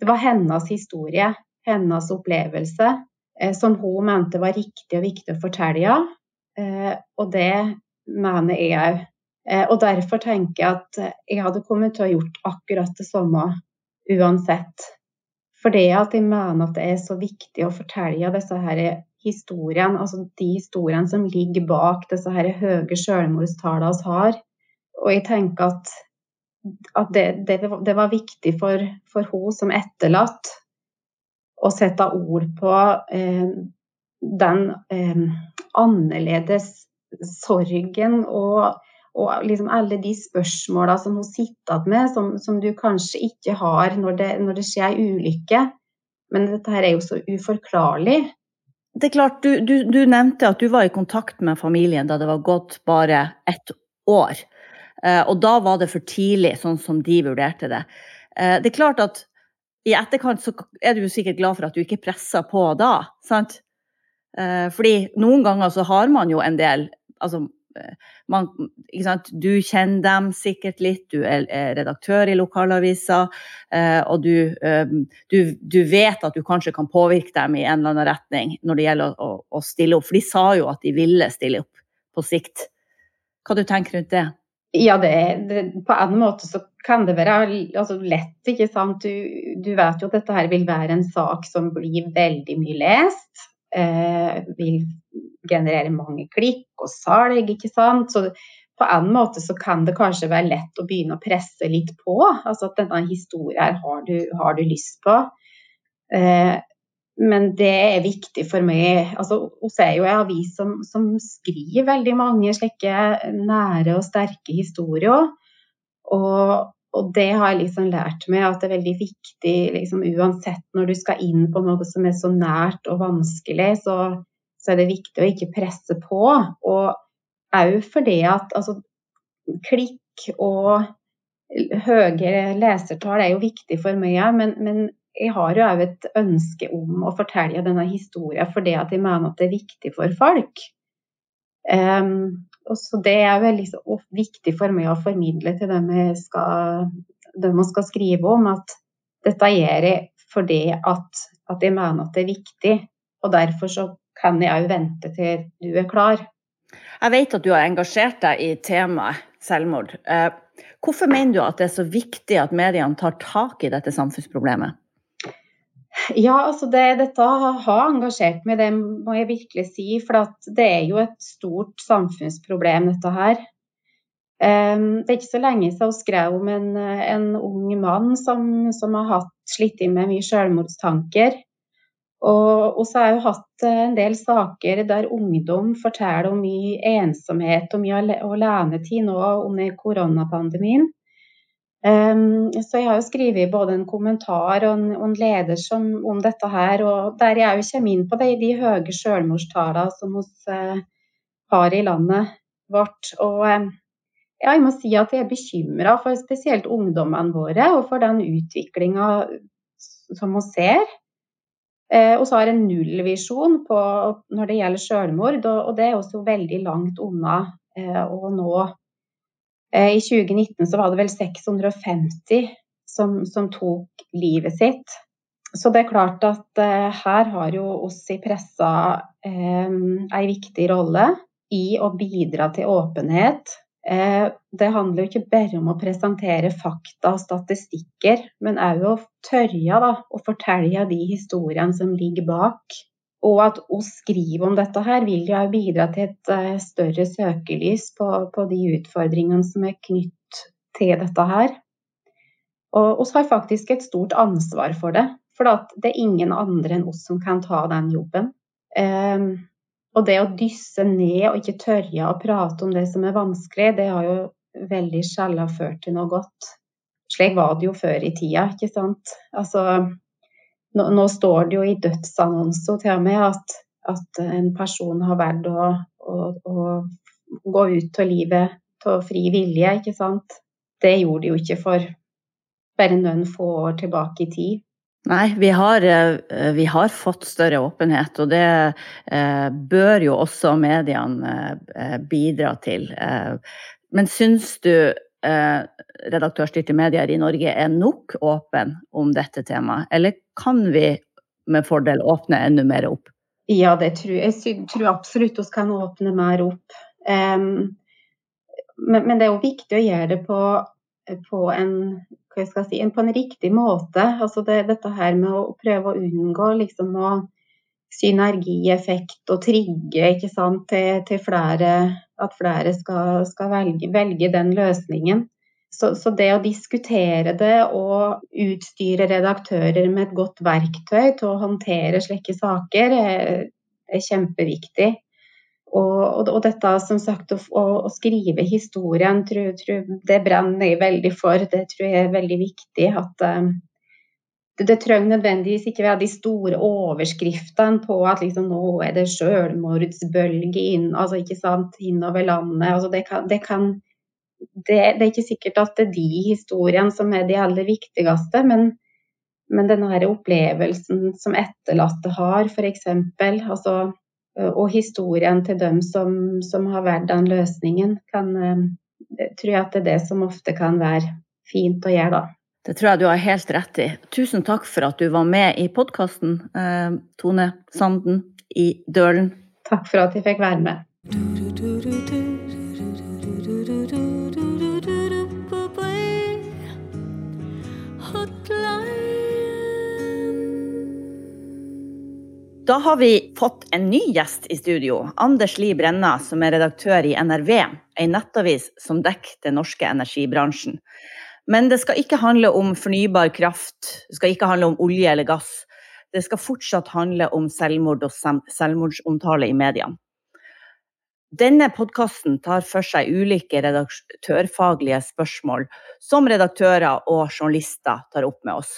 det var hennes historie, hennes opplevelse, eh, som hun mente var riktig og viktig å fortelle. Eh, og det mener jeg òg. Eh, og derfor tenker jeg at jeg hadde kommet til å ha gjort akkurat det samme uansett. For det at jeg mener at det er så viktig å fortelle disse her historiene, altså de historiene som ligger bak disse her høye selvmordstallene vi har. Og jeg tenker at, at det, det, det, var viktig for, for hun som etterlatt å sette ord på eh, den eh, annerledes sorgen og og liksom alle de spørsmåla som hun sitter med, som, som, du kanskje ikke har når det, når det skjer ei ulykke. Men dette her er jo så uforklarlig. Det er klart, du, du, du, nevnte at du var i kontakt med familien da det var gått bare ett år. Eh, og da var det for tidlig, sånn som de vurderte det. Eh, det er klart at i etterkant så er du sikkert glad for at du ikke pressa på da, sant? Eh, fordi noen ganger så har man jo en del altså man, Du kjenner dem sikkert litt, du er redaktør i lokalavisa, eh, og du, eh, du, du, vet at du kanskje kan påvirke dem i en eller annen retning når det gjelder å, å stille opp. For de sa jo at de ville stille opp på sikt. Hva du tenker rundt det? Ja, det, det, på en måte så kan det være altså, lett, ikke sant. Du, du, vet jo at dette her vil være en sak som blir veldig mye lest. Eh, vil generere mange klikk og salg, ikke sant. Så på en måte så kan det kanskje være lett å begynne å presse litt på. Altså at denne historien har du, har du lyst på. Eh, men det er viktig for meg. altså Vi er jo en avis som, som, skriver veldig mange slike nære og sterke historier. Og, og det har jeg liksom lært meg at det er veldig viktig liksom, uansett når du skal inn på noe som er så nært og vanskelig, så, så er det viktig å ikke presse på. Og òg fordi at altså, klikk og høye lesertall er jo viktig for meg, men, men jeg har jo òg et ønske om å fortelle denne historien fordi at jeg mener at det er viktig for folk. Um, så Det er veldig viktig for meg å formidle til dem skal, dem jeg skal skrive om, at dette gjør jeg fordi at, at, jeg mener at det er viktig. Og derfor så kan jeg òg vente til du er klar. Jeg vet at du har engasjert deg i temaet selvmord. Eh, hvorfor mener du at det er så viktig at mediene tar tak i dette samfunnsproblemet? Ja, altså det, dette har engasjert meg, det må jeg virkelig si. For det er jo et stort samfunnsproblem, dette her. Um, det er ikke så lenge siden hun skrev om en, en ung mann som, som, har hatt slitt med mye selvmordstanker. Og så har jo hatt en del saker der ungdom forteller om mye ensomhet og mye alenetid nå under koronapandemien. Um, så jeg har jo skrevet både en kommentar og en, og en leder som, om dette her, og der jeg jo kommer inn på det, de høye selvmordstallene som vi uh, har i landet vårt. Og uh, ja, jeg må si at jeg er bekymra for spesielt ungdommene våre, og for den utviklinga som vi ser. Uh, og så har en nullvisjon når det gjelder selvmord, og, det er også veldig langt unna å nå Eh, I 2019 så var det vel 650 som, som tok livet sitt. Så det er klart at eh, her har jo oss i pressa eh, ei viktig rolle i å bidra til åpenhet. Eh, det handler jo ikke bare om å presentere fakta og statistikker, men òg å tørre da, å fortelle de historiene som ligger bak. Og at å skrive om dette her vil jo bidra til et uh, større søkelys på, på, de utfordringene som er knytt til dette her. Og oss har faktisk et stort ansvar for det. For det er ingen andre enn oss som kan ta den jobben. Um, og det å dysse ned og ikke tørre å prate om det som er vanskelig, det har jo veldig sjelden ført til noe godt. Slik var det jo før i tida, ikke sant. Altså, nå, nå står det jo i dødsannonser til og med at, at en person har valgt å, å, å, gå ut av livet av fri vilje, ikke sant. Det gjorde de jo ikke for bare noen få år tilbake i tid. Nei, vi har, eh, vi har, fått større åpenhet, og det eh, bør jo også mediene eh, bidra til. Men syns du redaktørstyrte medier i Norge er nok åpen om dette temaet, eller kan vi med fordel åpne enda mer opp? Ja, det tror jeg. Jeg tror absolutt vi kan åpne mer opp. Um, men, men, det er jo viktig å gjøre det på, på en si, på en riktig måte. Altså det, dette her med å prøve å unngå liksom å synergieffekt og trigge sant, til, til flere, at flere skal, skal velge, velge, den løsningen. Så, så, det å diskutere det og utstyre redaktører med et godt verktøy til å håndtere slike saker, er, er kjempeviktig. Og, og, dette som sagt, å, å skrive historien, tror, tror, det brenner jeg veldig for. Det tror jeg er veldig viktig. at um, det, det, trenger nødvendigvis ikke være de store overskriftene på at liksom, nå er det selvmordsbølge inn, altså, sant, innover landet. Altså, det, kan, det, kan, det, er ikke sikkert at det er de historiene som er de aller viktigste, men, men denne opplevelsen som etterlatte har, f.eks. Altså, og historien til dem som, som har valgt den løsningen, kan, eh, tror jeg at det er det som ofte kan være fint å gjøre, da. Det tror jeg du har helt rett i. Tusen takk for at du var med i podkasten, eh, Tone Sanden i Dølen. Takk for at jeg fikk være med. Da har vi fått en ny gjest i studio. Anders Li Brenna, som er redaktør i NRV, en nettavis som dekker den norske energibransjen. Men det skal ikke handle om fornybar kraft, det skal ikke handle om olje eller gass. Det skal fortsatt handle om selvmord og selvmordsomtale i mediene. Denne podkasten tar for seg ulike redaktørfaglige spørsmål som redaktører og journalister tar opp med oss.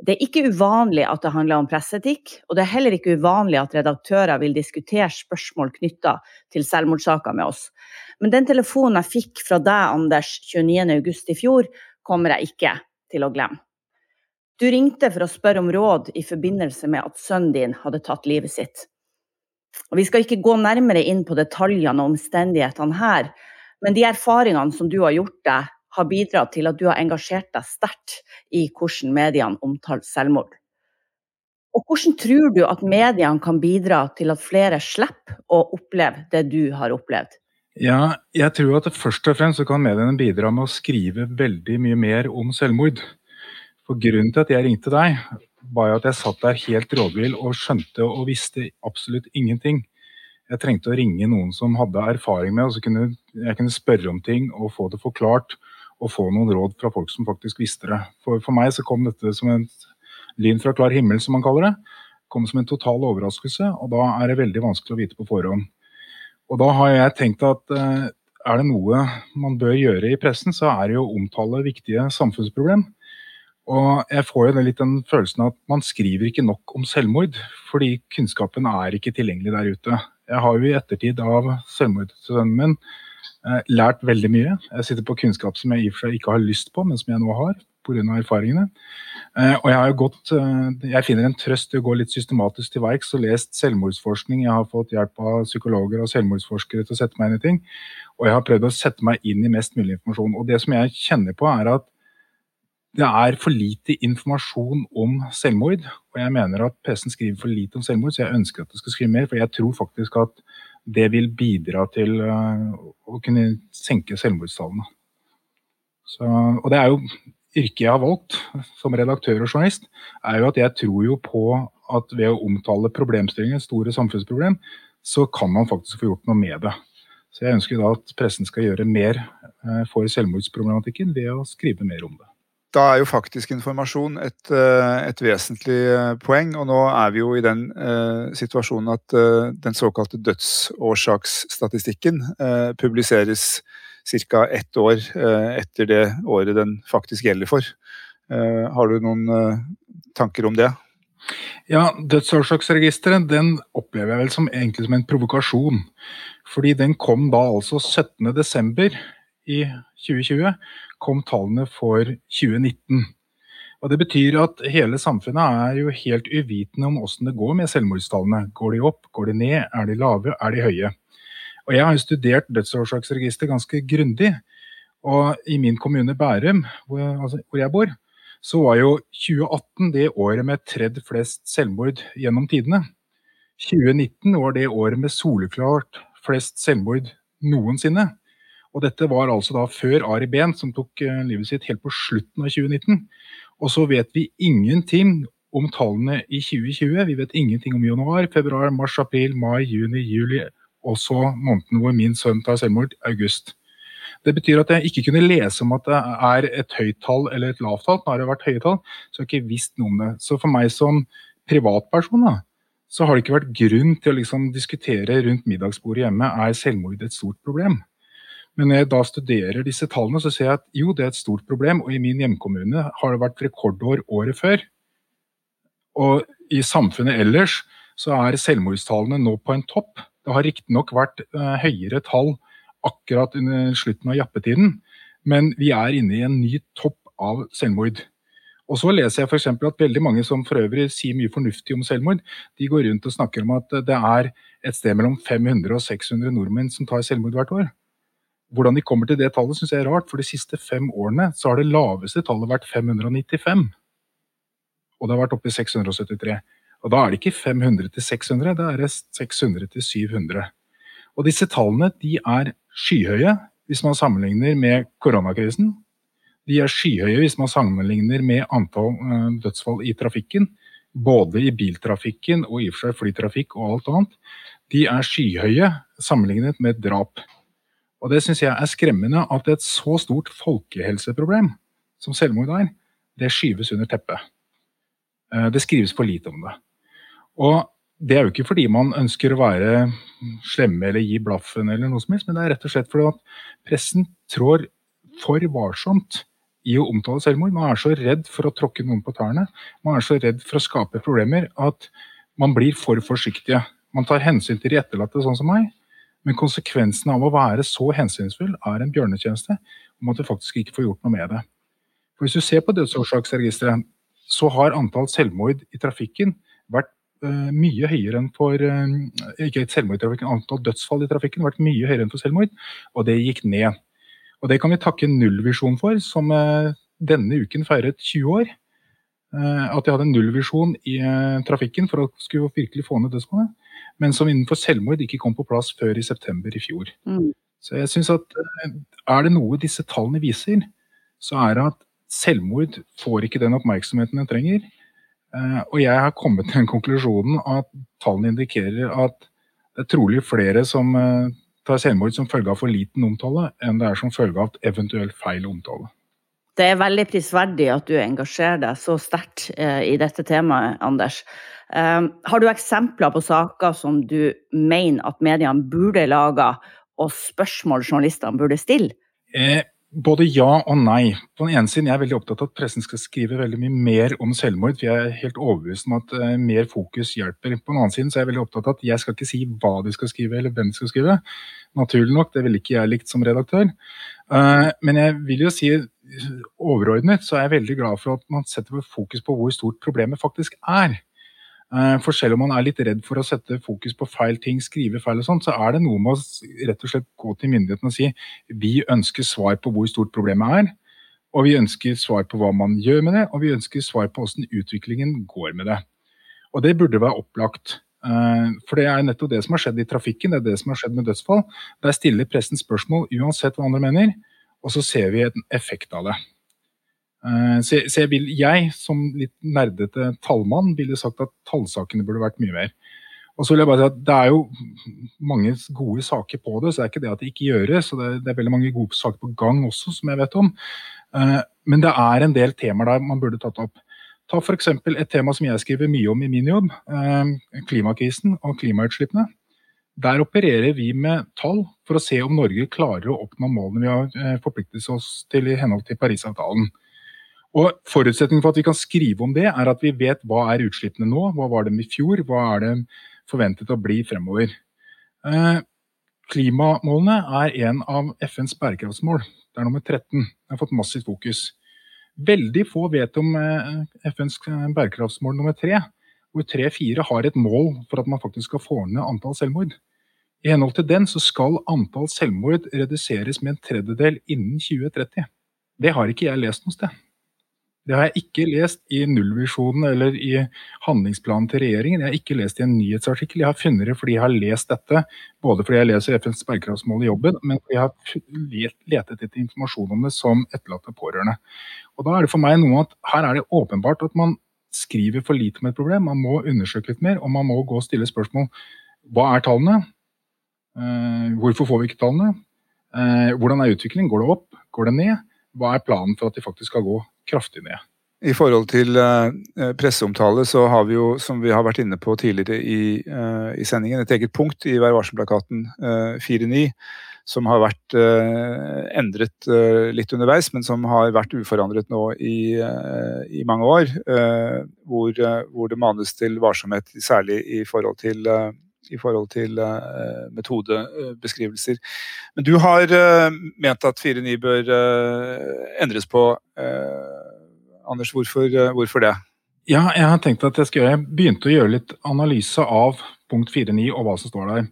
Det er ikke uvanlig at det handler om presseetikk, og det er heller ikke uvanlig at redaktører vil diskutere spørsmål knytta til selvmordssaker med oss. Men den telefonen jeg fikk fra deg, Anders, 29.8 i fjor, kommer jeg ikke til å glemme. Du ringte for å spørre om råd i forbindelse med at sønnen din hadde tatt livet sitt. Og vi skal ikke gå nærmere inn på detaljene og omstendighetene her, men de erfaringene som du har gjort deg har bidratt til at du har engasjert deg sterkt i hvordan mediene omtaler selvmord. Og hvordan tror du at mediene kan bidra til at flere slipper å oppleve det du har opplevd? Ja, jeg tror at først og fremst kan mediene bidra med å skrive veldig mye mer om selvmord. For Grunnen til at jeg ringte deg, var at jeg satt der helt rådvill og skjønte og visste absolutt ingenting. Jeg trengte å ringe noen som hadde erfaring med, og så kunne jeg kunne spørre om ting og få det forklart å få noen råd fra folk som faktisk visste det. For, for meg så kom dette som en lyn fra klar himmel, som man kaller det. Kom som en total overraskelse, og da er det veldig vanskelig å vite på forhånd. Og da har jeg tenkt at eh, er det noe man bør gjøre i pressen, så er det jo å omtale viktige samfunnsproblem. Og jeg får jo litt den følelsen at man skriver ikke nok om selvmord, fordi kunnskapen er ikke tilgjengelig der ute. Jeg har jo i ettertid av selvmordssønnen min lært veldig mye. Jeg sitter på kunnskap som jeg i og for seg ikke har lyst på, men som jeg nå har pga. erfaringene. Eh, og jeg har jo gått eh, Jeg finner en trøst i å gå litt systematisk til verks og lest selvmordsforskning. Jeg har fått hjelp av psykologer og selvmordsforskere til å sette meg inn i ting. Og jeg har prøvd å sette meg inn i mest mulig informasjon. Og det som jeg kjenner på, er at det er for lite informasjon om selvmord. Og jeg mener at pressen skriver for lite om selvmord, så jeg ønsker at det skal skrive mer. For jeg tror faktisk at det vil bidra til eh, å kunne senke selvmordstallene. Så, og det er jo yrket jeg har valgt som redaktør og journalist, er jo at jeg tror jo på at ved å omtale problemstillinger, store samfunnsproblem, så kan man faktisk få gjort noe med det. Så jeg ønsker da at pressen skal gjøre mer eh, for selvmordsproblematikken ved å skrive mer om det. Da er jo faktisk informasjon et, eh, et, vesentlig eh, poeng. Og nå er vi jo i den eh, situasjonen at eh, den såkalte dødsårsaksstatistikken eh, publiseres ca. ett år eh, etter det året den faktisk gjelder for. har du noen tanker om det? Ja, Dødsårsaksregisteret den opplever jeg vel som egentlig som en provokasjon. Fordi den kom da altså 17.12. i 2020 kom tallene for 2019. Og Det betyr at hele samfunnet er jo helt uvitende om hvordan det går med selvmordstallene. Går de opp, går de ned, er de lave, er de høye? Og Jeg har jo studert dødsårsaksregisteret ganske grundig. Og i min kommune Bærum, hvor, altså, hvor jeg bor, så var jo 2018 det året med tredd flest selvmord gjennom tidene. 2019 var det året med soleklart flest selvmord noensinne. Og dette var altså da før Ari Behn, som tok eh, livet sitt helt på slutten av 2019. Og så vet vi ingenting om tallene i 2020. Vi vet ingenting om januar, februar, mars, april, mai, juni, juli. Og så måneden hvor min sønn tar selvmord, august. Det betyr at jeg ikke kunne lese om at det er et høyt tall eller et lavt tall. Nå har det vært høye tall, så jeg har ikke visst noe om det. Så for meg som privatperson da, så har det ikke vært grunn til å liksom diskutere rundt middagsbordet hjemme er selvmord et stort problem. Men når jeg da studerer disse tallene, så ser jeg at jo, det er et stort problem. Og i min hjemkommune har det vært rekordår året før. Og i samfunnet ellers så er selvmordstallene nå på en topp. Det har riktignok vært uh, høyere tall akkurat under slutten av jappetiden, men vi er inne i en ny topp av selvmord. Og så leser jeg f.eks. at veldig mange som for øvrig sier mye fornuftig om selvmord, de går rundt og snakker om at det er et sted mellom 500 og 600 nordmenn som tar selvmord hvert år. Hvordan de kommer til det tallet, syns jeg er rart. For de siste fem årene så har det laveste tallet vært 595. Og det har vært oppe i 673. Og da er det ikke 500 til 600, da er det 600 til 700. Og disse tallene de er skyhøye hvis man sammenligner med koronakrisen. De er skyhøye hvis man sammenligner med antall uh, dødsfall i trafikken. Både i biltrafikken og i og for seg flytrafikk og alt annet. De er skyhøye sammenlignet med drap. Og det syns jeg er skremmende at et så stort folkehelseproblem som selvmord er, det skyves under teppet. Eh, det skrives for lite om det. Og det er jo ikke fordi man ønsker å være slemme eller gi blaffen, eller noe som helst, men det er rett og slett fordi at pressen trår for varsomt i å omtale selvmord. Man er så redd for å tråkke noen på tærne. Man er så redd for å skape problemer at man blir for forsiktige. Man tar hensyn til de etterlatte, sånn som meg, men konsekvensen av å være så hensynsfull er en bjørnetjeneste om at du faktisk ikke får gjort noe med det. For Hvis du ser på dødsårsaksregisteret, så har antall selvmord i trafikken vært uh, mye høyere enn for uh, Ikke selvmord i trafikken, antall dødsfall i trafikken vært mye høyere enn for selvmord, og det gikk ned. Og Det kan vi takke Nullvisjon for, som uh, denne uken feiret 20 år. At de hadde en nullvisjon i trafikken for å skulle virkelig få ned dødsfallet men som innenfor selvmord ikke kom på plass før i september i fjor. Mm. Så jeg synes at eh, Er det noe disse tallene viser, så er det at selvmord får ikke den oppmerksomheten den trenger. Eh, og jeg har kommet til den konklusjonen at tallene indikerer at det er trolig flere som eh, tar selvmord som følge av for liten omtale, enn det er som følge av eventuelt feil omtale. Det er veldig prisverdig at du engasjerer deg så sterkt i dette temaet, Anders. Um, har du eksempler på saker som du mener at mediene burde lage, og spørsmål journalistene burde stille? Eh, både ja og nei. På den ene siden jeg er veldig opptatt av at pressen skal skrive veldig mye mer om selvmord. for Jeg er helt overbevist om at eh, mer fokus hjelper. På den annen side er jeg veldig opptatt av at jeg skal ikke si hva de skal skrive eller hvem de skal skrive. Naturlig nok, det ville ikke jeg likt som redaktør. Men jeg vil jo si overordnet så er jeg veldig glad for at man setter fokus på hvor stort problemet faktisk er. Eh, for selv om man er litt redd for å sette fokus på feil ting, skrive feil og sånt, så er det noe med å rett og slett gå til myndighetene og si vi ønsker svar på hvor stort problemet er. Og vi ønsker svar på hva man gjør med det, og vi ønsker svar på hvordan utviklingen går med det. Og det burde være opplagt. Eh, for det er nettopp det som har skjedd i trafikken, det er det som har skjedd med dødsfall. Der stiller pressen spørsmål uansett hva andre mener, og så ser vi en effekt av det. Eh, så, jeg, vil, jeg, som litt nerdete tallmann, ville sagt at tallsakene burde vært mye mer. Og så vil jeg bare si at Det er jo mange gode saker på det, så det er ikke det at det ikke gjøres. og Det, det er veldig mange gode saker på gang også, som jeg vet om. Eh, men det er en del temaer der man burde tatt opp. Ta f.eks. et tema som jeg skriver mye om i min jobb, eh, klimakrisen og klimautslippene. Der opererer vi med tall for å se om Norge klarer å oppnå målene vi har eh, forpliktet oss til i henhold til Parisavtalen. Og Forutsetningen for at vi kan skrive om det, er at vi vet hva er utslippene nå, hva var de i fjor, hva er det forventet å bli fremover. Eh, klimamålene er en av FNs bærekraftsmål. Det er nummer 13. Det har fått massivt fokus. Veldig få vet om eh, FNs bærekraftsmål nummer tre, hvor tre-fire har et mål for at man faktisk skal få ned antall selvmord. I henhold til den så skal antall selvmord reduseres med en tredjedel innen 2030. Det har ikke jeg lest noe sted. Det har jeg ikke lest i nullvisjonen eller i handlingsplanen til regjeringen. Jeg har ikke lest i en nyhetsartikkel. Jeg har funnet det fordi jeg har lest dette, både fordi jeg leser FNs bærekraftsmål i jobben, men fordi jeg har letet etter informasjon om det som etterlatte pårørende. Og Da er det for meg noe at her er det åpenbart at man skriver for lite om et problem. Man må undersøke litt mer, og man må gå og stille spørsmål. Hva er tallene? Eh, hvorfor får vi ikke tallene? Eh, hvordan er utviklingen? Går det opp? Går det ned? Hva er planen for at de faktisk skal gå kraftig ned. I forhold til uh, presseomtale så har vi jo, som vi har vært inne på tidligere i, i sendingen, et eget punkt i Vær varsom-plakaten uh, 4.9 som har vært endret litt underveis, men som har vært uforandret nå i, i mange år. Hvor, hvor, det manes til varsomhet, særlig i forhold til i forhold til metodebeskrivelser. Men du har ment at 4.9 bør endres på. Anders, hvorfor, hvorfor, det? Ja, jeg har tenkt at jeg skal jeg begynte å gjøre litt analyse av punkt 4.9 og hva som står der.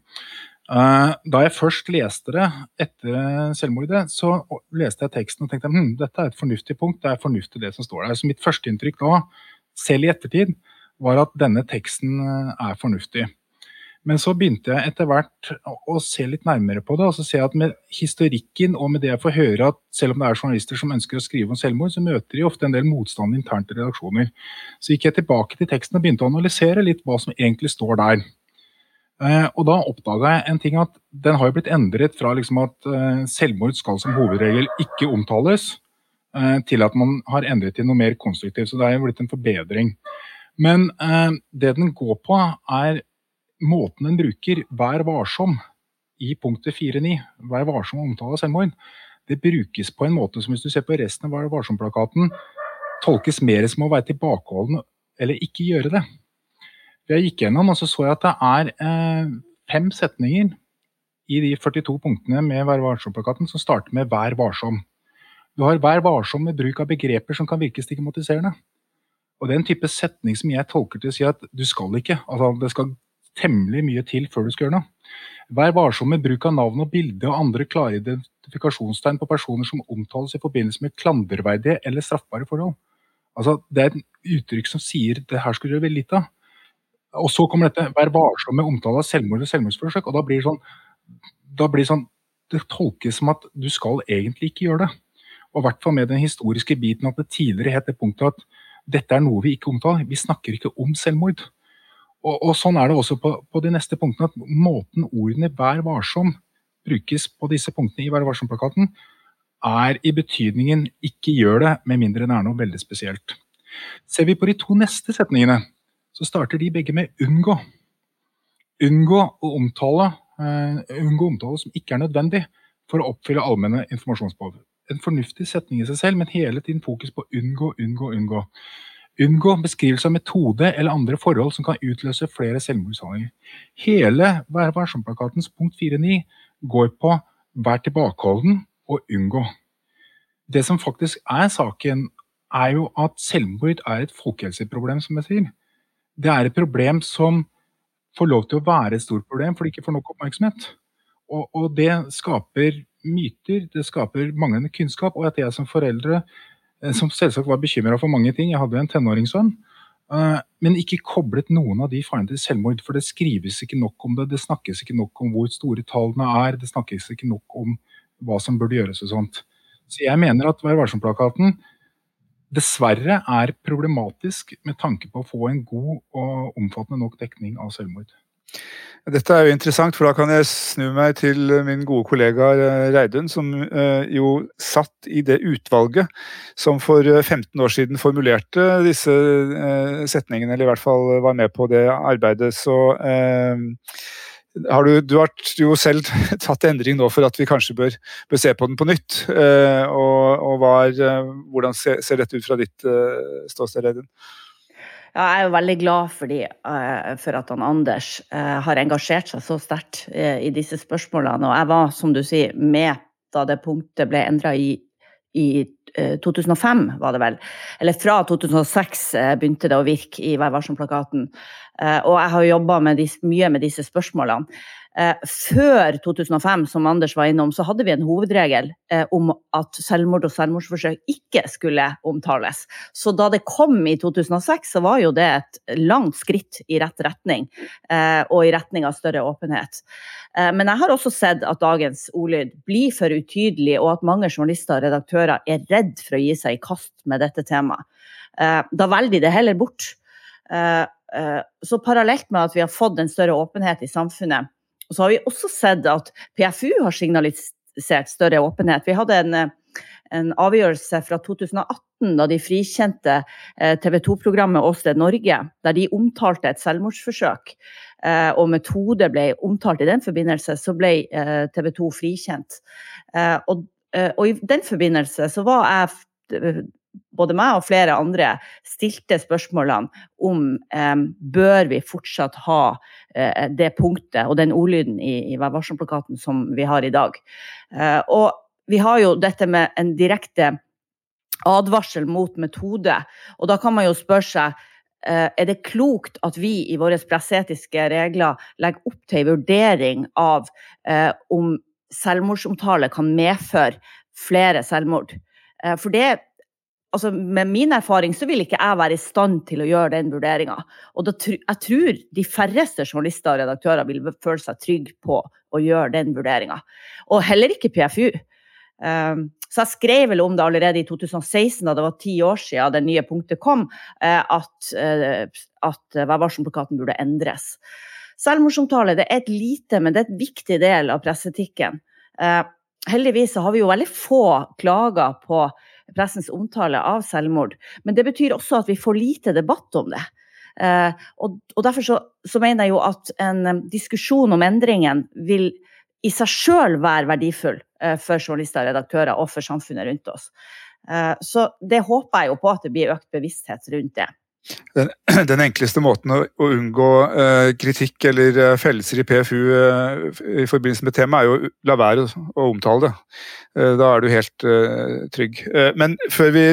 Da jeg først leste det etter selvmordet, så leste jeg teksten og tenkte hm, dette er et fornuftig punkt, det er fornuftig det som står der. Så mitt førsteinntrykk nå, selv i ettertid, var at denne teksten er fornuftig. Men så begynte jeg etter hvert å se litt nærmere på det. og så ser jeg at Med historikken og med det jeg får høre, at selv om det er journalister som ønsker å skrive om selvmord, så møter de ofte en del motstand internt i redaksjoner. Så gikk jeg tilbake til teksten og begynte å analysere litt hva som egentlig står der. Eh, og da oppdaga jeg en ting at den har jo blitt endret fra liksom at eh, selvmord skal som hovedregel ikke omtales, eh, til at man har endret til noe mer konstruktivt. Så det er jo blitt en forbedring. Men det den går på, er måten den bruker 'vær varsom' i punktet 4.9, 'vær varsom' omtale selvmord, det brukes på en måte som hvis du ser på resten av Vær varsom-plakaten, tolkes mer som å være tilbakeholden eller ikke gjøre det. Jeg gikk gjennom og så så jeg at det er eh, fem setninger i de 42 punktene med Vær varsom-plakaten som starter med 'vær varsom'. Du har 'vær varsom' med bruk av begreper som kan virke stigmatiserende. Og det er en type setning som jeg tolker til å si at du skal ikke. Altså, det skal temmelig mye til før du skal gjøre noe. Vær varsom med bruk av navn og bilde og andre klare identifikasjonstegn på personer som omtales i forbindelse med klanderverdige eller straffbare forhold. Altså, det er et uttrykk som sier det her skulle du gjøre lite av. Og så kommer dette 'vær varsom med omtale av selvmord og selvmordsforsøk'. og da blir det sånn, da blir det sånn det tolkes som at du skal egentlig ikke gjøre det. Og i hvert fall med den historiske biten at det tidligere het det punktet at dette er noe vi ikke omtaler. Vi snakker ikke om selvmord. Og, og, Sånn er det også på, på, de neste punktene. at Måten ordene 'vær varsom' brukes på disse punktene i Vær varsom-plakaten, er i betydningen 'ikke gjør det', med mindre det er noe veldig spesielt. Ser vi på de to neste setningene, så starter de begge med 'unngå'. Unngå å omtale, uh, unngå omtale som ikke er nødvendig for å oppfylle allmenne informasjonsbehov. En fornuftig setning i seg selv, men hele tiden fokus på unngå, unngå, unngå. Unngå beskrivelse av metode eller andre forhold som kan utløse flere selvmordshandlinger. Hele Vær varsom-plakatens punkt 4.9 går på vær tilbakeholden og unngå. Det som faktisk er saken, er jo at selvmord er et folkehelseproblem, som jeg sier. Det er et problem som får lov til å være et stort problem fordi det ikke får nok oppmerksomhet. Og, og det skaper myter, det skaper manglende kunnskap, og at jeg som foreldre Eh, som selvsagt var bekymra for mange ting. Jeg hadde en tenåringssønn. Eh, men ikke koblet noen av de farene til selvmord. For det skrives ikke nok om det. Det snakkes ikke nok om hvor store tallene er. Det snakkes ikke nok om hva som burde gjøres og sånt. Så jeg mener at Vær varsom-plakaten dessverre er problematisk med tanke på å få en god og omfattende nok dekning av selvmord. Dette er jo interessant, for da kan jeg snu meg til min gode kollega eh, Reidun, som eh, jo satt i det utvalget som for 15 eh, år siden formulerte disse setningene, eller i hvert fall var med på det arbeidet. Så har du, du, har jo selv tatt endring nå for at vi kanskje bør, bør se på den på nytt. Og, og var, hvordan ser, ser, dette ut fra ditt ståsted, Reidun? Ja, jeg er jo veldig glad for, de, for at han Anders har engasjert seg så sterkt i disse spørsmålene. Og jeg var, som du sier, med da det punktet ble endra i, i 2005, var det vel. Eller fra 2006 begynte det å virke i Vær varsom-plakaten. Og jeg har jobba mye med disse spørsmålene. Eh, før 2005, som Anders var innom, så hadde vi en hovedregel eh, om at selvmord og selvmordsforsøk ikke skulle omtales. Så da det kom i 2006, så var jo det et langt skritt i rett retning, eh, og i retning av større åpenhet. Men jeg har også sett at dagens ordlyd blir for utydelig, og at mange journalister og redaktører er redd for å gi seg i kast med dette temaet. Da velger de det heller bort. Så parallelt med at vi har fått en større åpenhet i samfunnet, så har vi også sett at PFU har signalisert større åpenhet. Vi hadde en, en avgjørelse fra 2018 da de frikjente eh, TV 2-programmet Åsted Norge, der de omtalte et selvmordsforsøk. Eh, og metode ble omtalt i den forbindelse, så ble eh, TV 2 frikjent. Og, og i den forbindelse så var jeg både meg og flere andre stilte spørsmålene om eh, bør vi fortsatt ha eh, det punktet og den ordlyden i, i Vær varsom-plakaten som vi har i dag. Eh, og vi har jo dette med en direkte advarsel mot metode, og da kan man jo spørre seg eh, er det klokt at vi i våre presseetiske regler legger opp til en vurdering av eh, om selvmordsomtale kan medføre flere selvmord? Eh, for det altså Med min erfaring så vil ikke jeg være i stand til å gjøre den vurderinga. Og da, jeg tror de færreste journalister og redaktører vil føle seg trygge på å gjøre den vurderinga. Og heller ikke PFU. Um, så jeg skrev vel om det allerede i 2016, da det var ti år siden det nye punktet kom, uh, at, uh, at Vær varsom-plakaten burde endres. Selvmordsomtale det er et lite, men det er et viktig del av presseetikken. Uh, heldigvis har vi jo veldig få klager på pressens omtale av selvmord. Men det betyr også at vi får lite debatt om det. Eh, og, Derfor så, så, mener jeg jo at en um, diskusjon om endringen vil i seg sjøl være verdifull eh, for journalister, redaktører og for samfunnet rundt oss. Eh, så det håper jeg jo på at det blir økt bevissthet rundt det. Den, den, enkleste måten å, å unngå uh, kritikk eller uh, fellelser i PFU uh, i forbindelse med temaet, er jo å la være å, omtale det. da er du helt trygg. men før vi,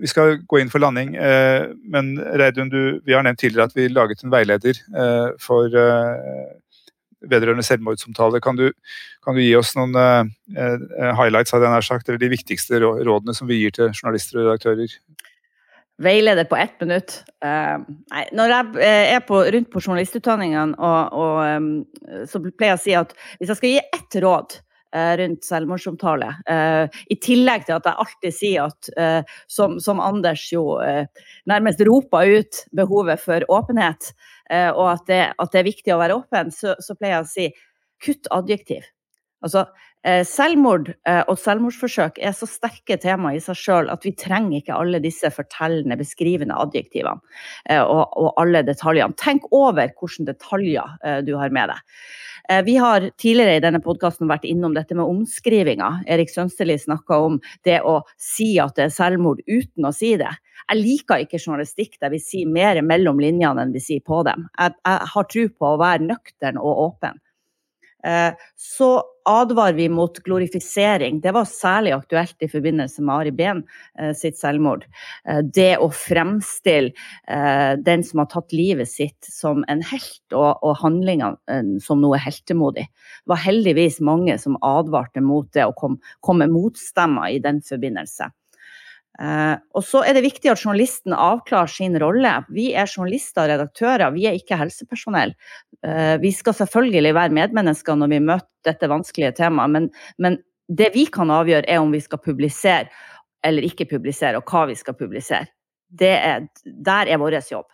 vi, skal gå inn for landing Men Reidun, vi har nevnt tidligere at vi laget en veileder for vedrørende selvmordsomtale. Kan du, kan du, gi oss noen highlights av sagt, eller de viktigste rådene som vi gir til journalister og redaktører? Veileder på ett minutt. Uh, nei, når jeg eh, er på, rundt på journalistutdanningene, og, og, um, så pleier jeg å si at hvis jeg skal gi ett råd uh, rundt selvmordsomtale, uh, i tillegg til at jeg alltid sier at, som, som, Anders jo nærmest roper ut behovet for åpenhet, og at det, at det, er viktig å være åpen, så, så pleier jeg å si kutt adjektiv. Altså, selvmord eh, og selvmordsforsøk er så sterke tema i seg sjøl at vi trenger ikke alle disse fortellende, beskrivende adjektivene eh, og, alle detaljene. Tenk over hvilke detaljer eh, du har med deg. Eh, vi har tidligere i denne podkasten vært innom dette med omskrivinga. Erik Sønsteli snakka om det å si at det er selvmord uten å si det. Jeg liker ikke journalistikk der vi sier mer mellom linjene enn vi sier på dem. Jeg, jeg har tro på å være nøktern og åpen. Eh, så advarer vi mot glorifisering. Det var særlig aktuelt i forbindelse med Ari Behn eh, sitt selvmord. Eh, det å fremstille den som har tatt livet sitt som en helt, og, og handlingene som noe heltemodig. Det var heldigvis mange som advarte mot det og kom, med motstemmer i den forbindelse. Uh, og så er det viktig at journalisten avklarer sin rolle. Vi er journalister og redaktører, vi er ikke helsepersonell. Uh, vi skal selvfølgelig være medmennesker når vi møter dette vanskelige temaet, men, men, det vi kan avgjøre, er om vi skal publisere eller ikke publisere, og hva vi skal publisere. Er, der er vår jobb.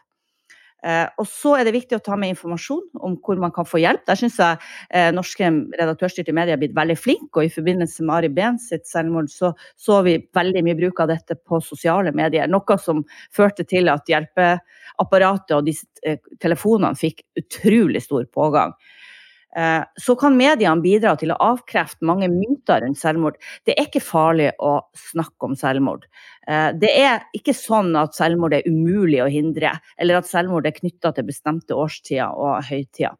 Eh, og så er det viktig å ta med informasjon om hvor man kan få hjelp. Der syns jeg eh, norske redaktørstyrte medier har blitt veldig flinke, og i forbindelse med Ari Behn sitt selvmord så så vi veldig mye bruk av dette på sosiale medier. Noe som førte til at hjelpeapparatet og disse eh, telefonene fikk utrolig stor pågang. Eh, så kan mediene bidra til å avkrefte mange myter rundt selvmord. Det er ikke farlig å snakke om selvmord. Eh, det er ikke sånn at selvmord er umulig å hindre, eller at selvmord er knytta til bestemte årstider og høytider.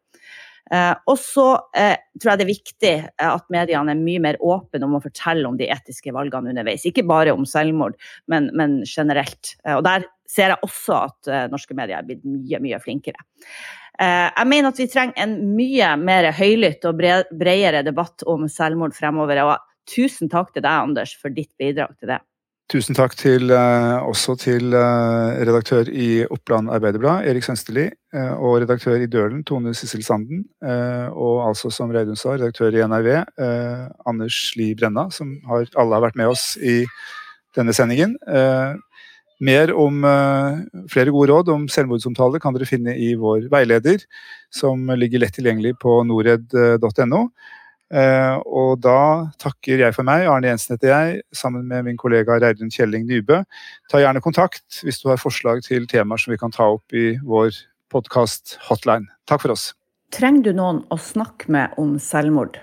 Eh, og så tror jeg det er viktig at mediene er mye mer åpne om å fortelle om de etiske valgene underveis. Ikke bare om selvmord, men, men generelt. Og der ser jeg også at norske medier er blitt mye, mye flinkere. Eh, jeg mener at vi trenger en mye mer høylytt og bredere debatt om selvmord fremover. Og tusen takk til deg, Anders, for ditt bidrag til det. Tusen takk til, uh, også til uh, redaktør i Oppland Arbeiderblad, Erik Sønsteli, og redaktør i Dølen, Tone Sissel Sanden, og altså, som Reidun sa, redaktør i NRV, Anders Li Brenna, som har, alle har vært med oss i denne sendingen. Mer om uh, flere gode råd om selvmordsomtale kan dere finne i vår veileder, som ligger lett tilgjengelig på norred.no. Uh, og da takker jeg for meg. Arne Jensen heter jeg, sammen med min kollega Reidun Kjelling Nybø. Ta gjerne kontakt hvis du har forslag til temaer som vi kan ta opp i vår podkast-hotline. Takk for oss. Trenger du noen å snakke med om selvmord?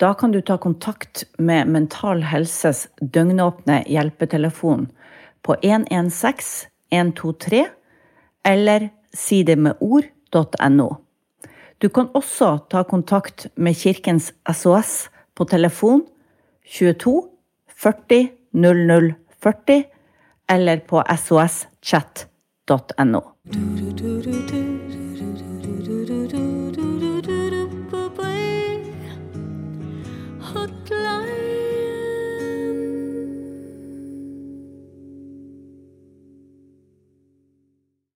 Da kan du ta kontakt med Mental Helses døgnåpne hjelpetelefon på 116 123 eller si det med ord.no. Du kan også ta kontakt med Kirkens SOS på telefon 22 40 00 40 eller på soschat.no.